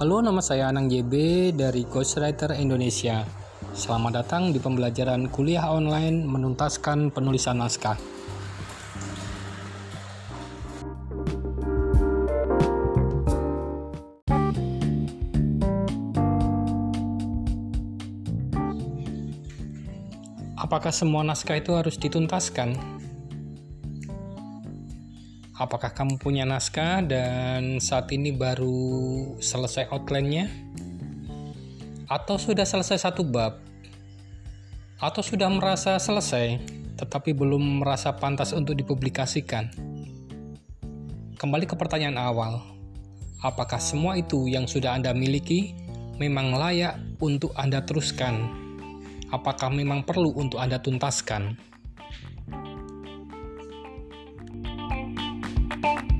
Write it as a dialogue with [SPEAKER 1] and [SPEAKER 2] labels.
[SPEAKER 1] Halo, nama saya Anang JB dari Ghostwriter Indonesia. Selamat datang di pembelajaran kuliah online menuntaskan penulisan naskah. Apakah semua naskah itu harus dituntaskan? Apakah kamu punya naskah dan saat ini baru selesai outline-nya? Atau sudah selesai satu bab? Atau sudah merasa selesai tetapi belum merasa pantas untuk dipublikasikan? Kembali ke pertanyaan awal. Apakah semua itu yang sudah Anda miliki memang layak untuk Anda teruskan? Apakah memang perlu untuk Anda tuntaskan? you